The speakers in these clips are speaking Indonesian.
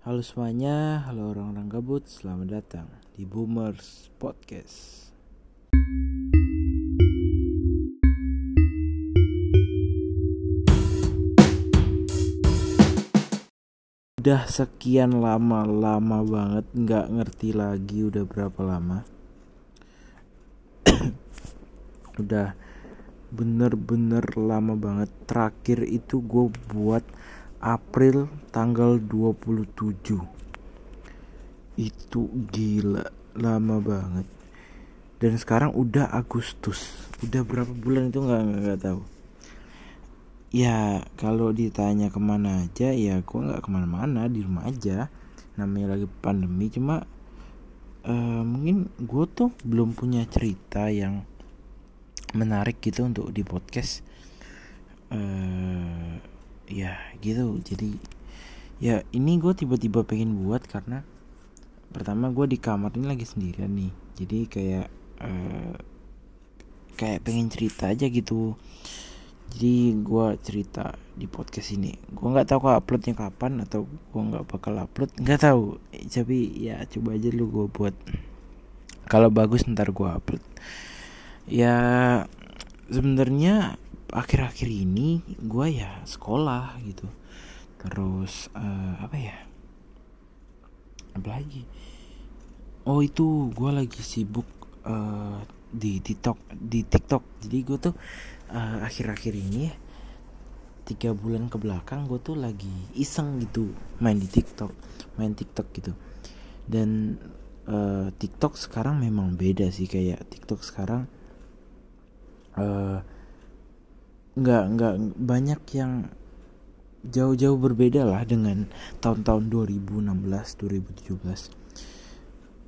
Halo semuanya, halo orang-orang gabut, selamat datang di Boomers Podcast. Udah sekian lama, lama banget, nggak ngerti lagi udah berapa lama. udah bener-bener lama banget. Terakhir itu gue buat April tanggal 27 Itu gila Lama banget. Dan sekarang udah Agustus. Udah berapa bulan itu nggak nggak tahu. Ya kalau ditanya ke mana aja ya gue nggak ke mana-mana di rumah aja. Namanya lagi pandemi cuma uh, Mungkin gue tuh belum punya cerita yang menarik gitu untuk di podcast. Uh, ya gitu. Jadi ya ini gue tiba-tiba pengen buat karena pertama gue di kamar ini lagi sendirian nih. Jadi kayak uh, kayak pengen cerita aja gitu. Jadi gue cerita di podcast ini. Gue nggak tahu uploadnya kapan atau gue nggak bakal upload. Nggak tahu. Tapi ya coba aja lu gue buat. Kalau bagus ntar gue upload. Ya sebenarnya akhir-akhir ini gue ya sekolah gitu. Terus uh, apa ya? Apa lagi? Oh itu gue lagi sibuk uh, di TikTok di TikTok. Jadi gue tuh uh, akhir-akhir ini tiga bulan ke belakang gue tuh lagi iseng gitu main di TikTok main TikTok gitu. Dan uh, TikTok sekarang memang beda sih. Kayak TikTok sekarang uh, nggak nggak banyak yang jauh-jauh berbeda lah dengan tahun-tahun 2016 2017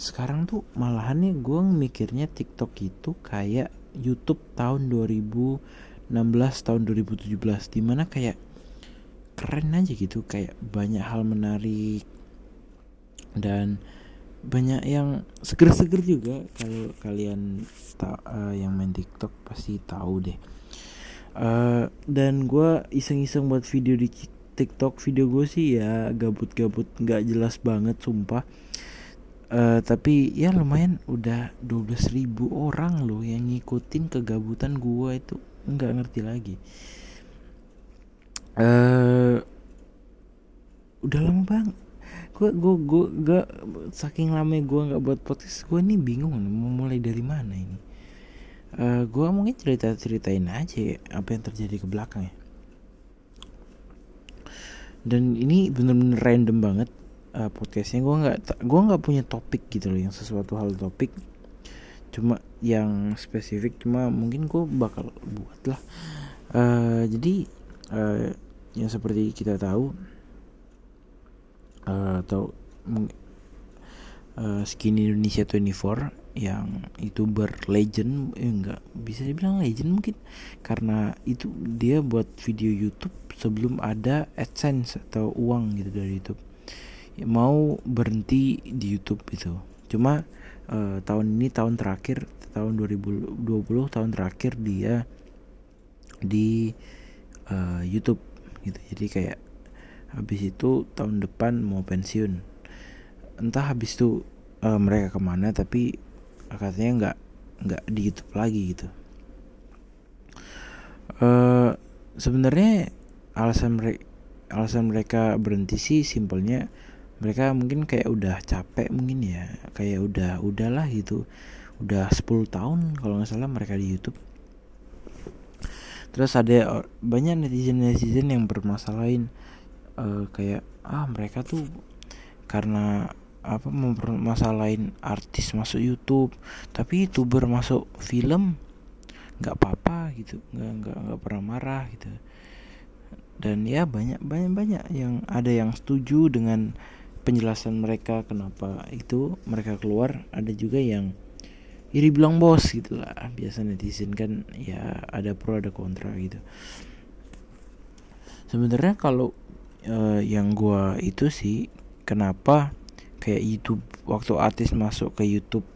sekarang tuh malahannya gue mikirnya TikTok itu kayak YouTube tahun 2016 tahun 2017 di mana kayak keren aja gitu kayak banyak hal menarik dan banyak yang seger-seger juga. Kalau kalian uh, yang main TikTok pasti tahu deh uh, dan gue iseng-iseng buat video di TikTok. Video gue sih ya gabut-gabut nggak jelas banget sumpah. Uh, tapi ya lumayan udah 12 ribu orang loh yang ngikutin kegabutan gue itu. Nggak ngerti lagi. Uh, udah lama bang. Gue gue gue gak saking lama gue nggak buat podcast gue nih bingung mau mulai dari mana ini uh, eh, gue mungkin cerita ceritain aja ya, apa yang terjadi ke belakang ya. Dan ini bener-bener random banget uh, podcastnya. Gue nggak gue nggak punya topik gitu loh yang sesuatu hal topik. Cuma yang spesifik cuma mungkin gue bakal buat lah. Uh, jadi uh, yang seperti kita tahu uh, atau uh, Skin Indonesia 24 yang youtuber legend eh enggak bisa dibilang legend mungkin. Karena itu dia buat video YouTube sebelum ada AdSense atau uang gitu dari YouTube. Ya, mau berhenti di YouTube itu. Cuma uh, tahun ini tahun terakhir tahun 2020 tahun terakhir dia di uh, YouTube gitu. Jadi kayak habis itu tahun depan mau pensiun entah habis itu uh, mereka ke mana tapi katanya nggak nggak di YouTube lagi gitu. Uh, sebenarnya alasan mereka alasan mereka berhenti sih simpelnya mereka mungkin kayak udah capek mungkin ya kayak udah udahlah gitu. Udah 10 tahun kalau nggak salah mereka di YouTube. Terus ada banyak netizen netizen yang bermasalahin uh, kayak ah mereka tuh karena apa mempermasalahin artis masuk YouTube tapi youtuber masuk film nggak apa-apa gitu nggak nggak nggak pernah marah gitu. Dan ya banyak banyak banyak yang ada yang setuju dengan penjelasan mereka kenapa itu mereka keluar. Ada juga yang iri bilang bos gitulah biasa netizen kan ya ada pro ada kontra gitu. Sebenarnya kalau uh, yang gua itu sih kenapa kayak YouTube waktu artis masuk ke YouTube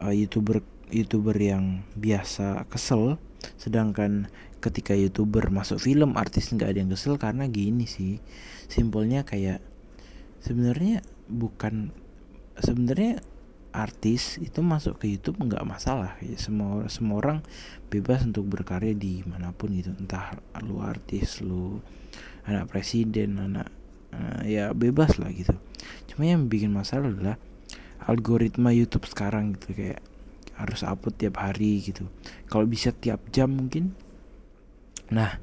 uh, youtuber youtuber yang biasa kesel sedangkan ketika youtuber masuk film artis nggak ada yang kesel karena gini sih. Simpelnya kayak sebenarnya bukan sebenarnya artis itu masuk ke YouTube nggak masalah. Ya semua semua orang bebas untuk berkarya di mana pun gitu. Entah lu artis lu anak presiden anak uh, ya bebas lah gitu cuma yang bikin masalah adalah algoritma YouTube sekarang gitu kayak harus upload tiap hari gitu. Kalau bisa tiap jam mungkin. Nah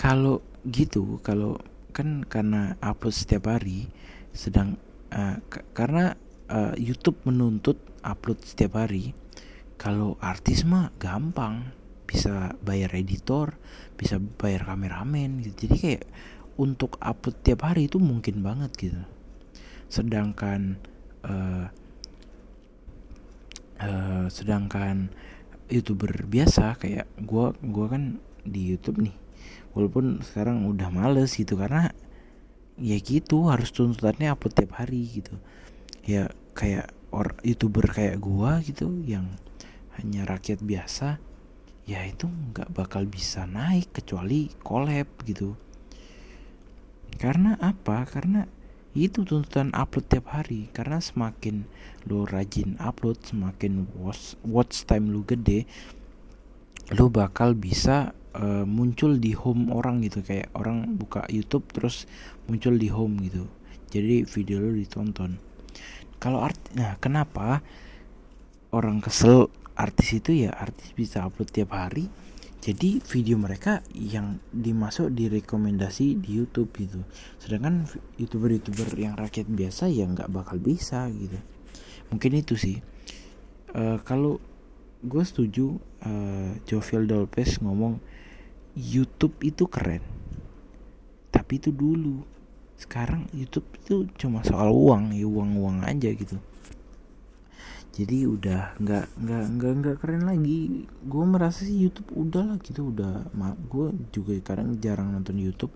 kalau gitu kalau kan karena upload setiap hari sedang uh, karena uh, YouTube menuntut upload setiap hari kalau artis mah gampang. Bisa bayar editor bisa bayar kameramen gitu. Jadi kayak untuk upload tiap hari itu mungkin banget gitu sedangkan uh, uh, sedangkan youtuber biasa kayak gua gua kan di YouTube nih. Walaupun sekarang udah males gitu karena ya gitu harus tuntutannya upload tiap hari gitu. Ya kayak or youtuber kayak gua gitu yang hanya rakyat biasa ya itu nggak bakal bisa naik kecuali collab gitu. Karena apa? Karena itu tuntutan upload tiap hari karena semakin lo rajin upload semakin watch, watch time lu gede lo bakal bisa uh, muncul di home orang gitu. Kayak orang buka YouTube terus muncul di home gitu. Jadi video lo ditonton. Kalau art nah kenapa orang kesel artis itu ya artis bisa upload tiap hari jadi video mereka yang dimasuk di rekomendasi di YouTube gitu. Sedangkan youtuber-youtuber yang rakyat biasa ya nggak bakal bisa gitu. Mungkin itu sih. Uh, kalau gue setuju uh, Jovial Dolpes ngomong YouTube itu keren tapi itu dulu. Sekarang YouTube itu cuma soal uang ya uang uang aja gitu jadi udah nggak nggak nggak nggak keren lagi. Gue merasa sih YouTube udah lah gitu udah gue juga sekarang jarang nonton YouTube.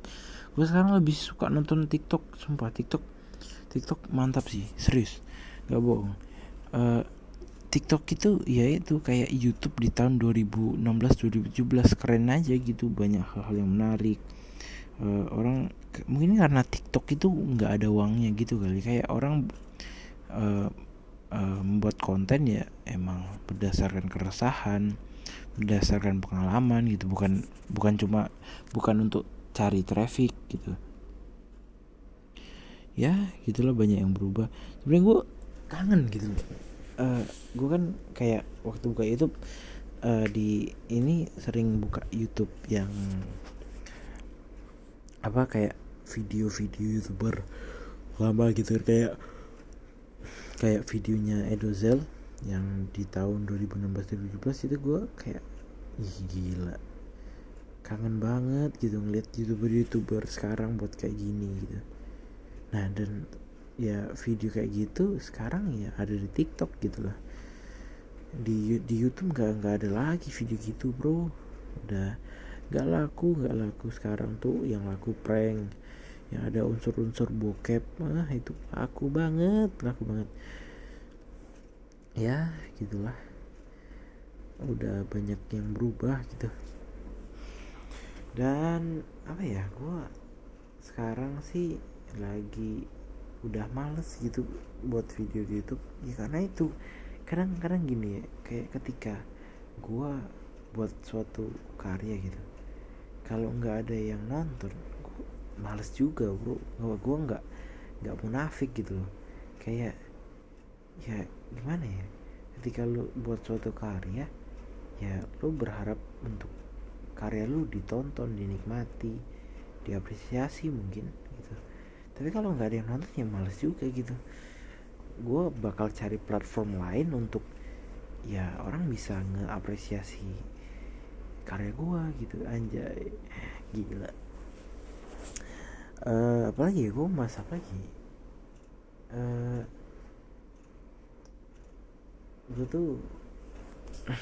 Gue sekarang lebih suka nonton TikTok sumpah TikTok TikTok mantap sih serius nggak bohong. Uh, TikTok itu ya itu kayak YouTube di tahun 2016 2017 keren aja gitu banyak hal-hal yang menarik. Uh, orang mungkin karena TikTok itu nggak ada uangnya gitu kali kayak orang uh, uh, membuat konten ya emang berdasarkan keresahan berdasarkan pengalaman gitu. Bukan bukan cuma bukan untuk cari traffic gitu. Ya gitulah banyak yang berubah. Sebenarnya gue kangen gitu uh, gue kan kayak waktu buka YouTube uh, di ini sering buka YouTube yang apa kayak video-video youtuber lama gitu kayak kayak videonya Edozel yang di tahun 2016-2017 itu gue kayak ih gila. Kangen banget gitu ngeliat youtuber-youtuber sekarang buat kayak gini gitu. Nah dan ya video kayak gitu sekarang ya ada di TikTok gitu lah. Di di YouTube nggak nggak ada lagi video gitu bro. Udah gak laku gak laku sekarang tuh yang laku prank yang ada unsur-unsur bokep ah itu laku banget laku banget. Ya gitulah. Udah banyak yang berubah gitu. Dan apa ya gue sekarang sih lagi udah males gitu buat video di YouTube. Ya karena itu kadang-kadang gini ya kayak ketika gue buat suatu karya gitu kalau nggak ada yang nonton males juga bro. Gue nggak nggak munafik gitu loh. Kayak ya gimana ya? Ketika lu buat suatu karya ya lu berharap untuk karya lu ditonton dinikmati diapresiasi mungkin gitu. Tapi kalau nggak ada yang nonton ya males juga gitu. Gue bakal cari platform lain untuk ya orang bisa ngeapresiasi karya gue gitu. Anjay gila uh, apalagi ya? Gue masak lagi? Uh, gue tuh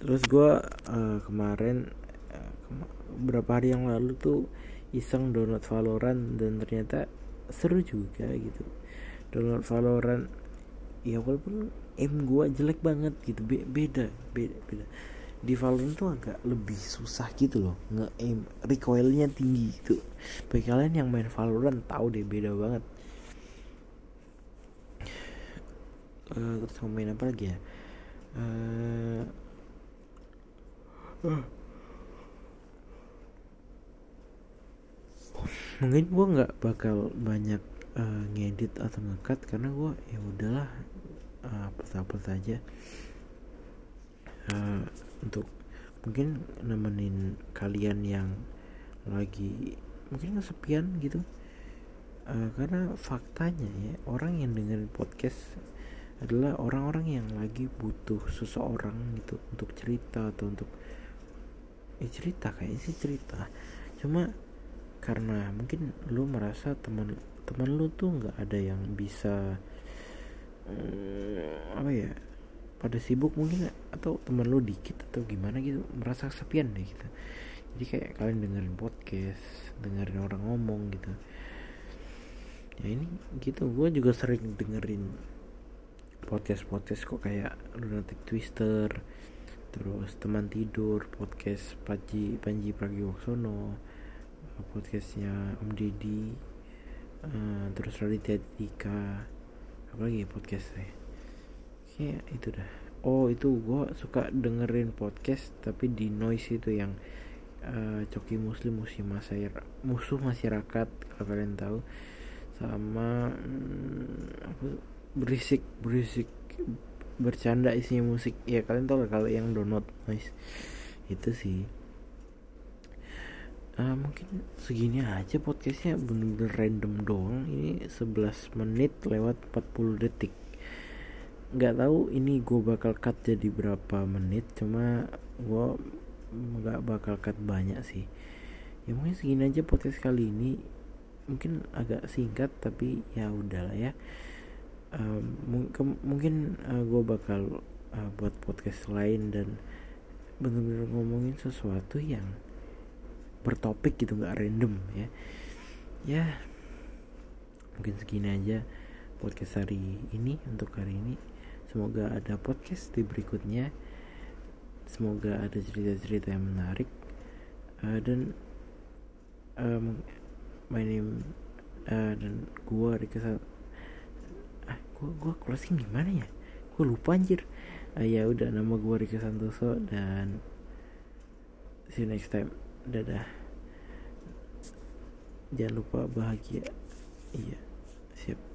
terus gue uh, kemarin uh, kema berapa hari yang lalu tuh iseng download Valorant dan ternyata seru juga gitu. Download Valorant ya walaupun aim gue jelek banget gitu Be beda beda beda di Valorant tuh agak lebih susah gitu loh nge aim recoilnya tinggi gitu. Bagi kalian yang main Valorant tahu deh beda banget. Uh, terus main apa lagi ya? Uh, uh. mungkin gue nggak bakal banyak uh, ngedit atau ngekat karena gue ya udahlah uh, apa saja uh, untuk mungkin nemenin kalian yang lagi mungkin kesepian gitu. Uh, karena faktanya ya orang yang dengerin podcast adalah orang-orang yang lagi butuh seseorang gitu untuk cerita atau untuk ya cerita kayak sih cerita. Cuma karena mungkin lu merasa teman teman lu tuh nggak ada yang bisa ya pada sibuk mungkin atau teman lu dikit atau gimana gitu? Merasa kesepian deh gitu. Jadi kayak kalian dengerin podcast dengerin orang ngomong gitu. Ya ini gitu. Gue juga sering dengerin podcast podcast kok kayak lunatic twister terus teman tidur podcast Panji Panji Pragiwaksono podcastnya Om Deddy uh, terus Raditya Dika. Apa lagi podcastnya kayak itu dah. Oh itu gue suka dengerin podcast tapi di noise itu yang uh, coki muslim musuh masyarakat musuh masyarakat kalau kalian tahu. Sama hmm, apa berisik berisik bercanda isinya musik. Ya kalian tahu kalau yang download noise? Itu sih. Uh, mungkin segini aja podcastnya bener-bener random doang. Ini 11 menit lewat 40 detik nggak tahu ini gue bakal cut jadi berapa menit cuma gue nggak bakal cut banyak sih. Ya mungkin segini aja podcast kali ini. Mungkin agak singkat tapi ya udahlah ya. Uh, mungkin uh, gue bakal uh, buat podcast lain dan bener-bener ngomongin sesuatu yang bertopik gitu nggak random ya. Ya mungkin segini aja podcast hari ini untuk hari ini semoga ada podcast di berikutnya. Semoga ada cerita-cerita yang menarik. Uh, dan um, my name uh, dan gua dikasih ah gua gua closing gimana ya? Gua lupa anjir. Uh, ya udah nama gua Rika Santoso dan see you next time. Dadah. Jangan lupa bahagia. Iya siap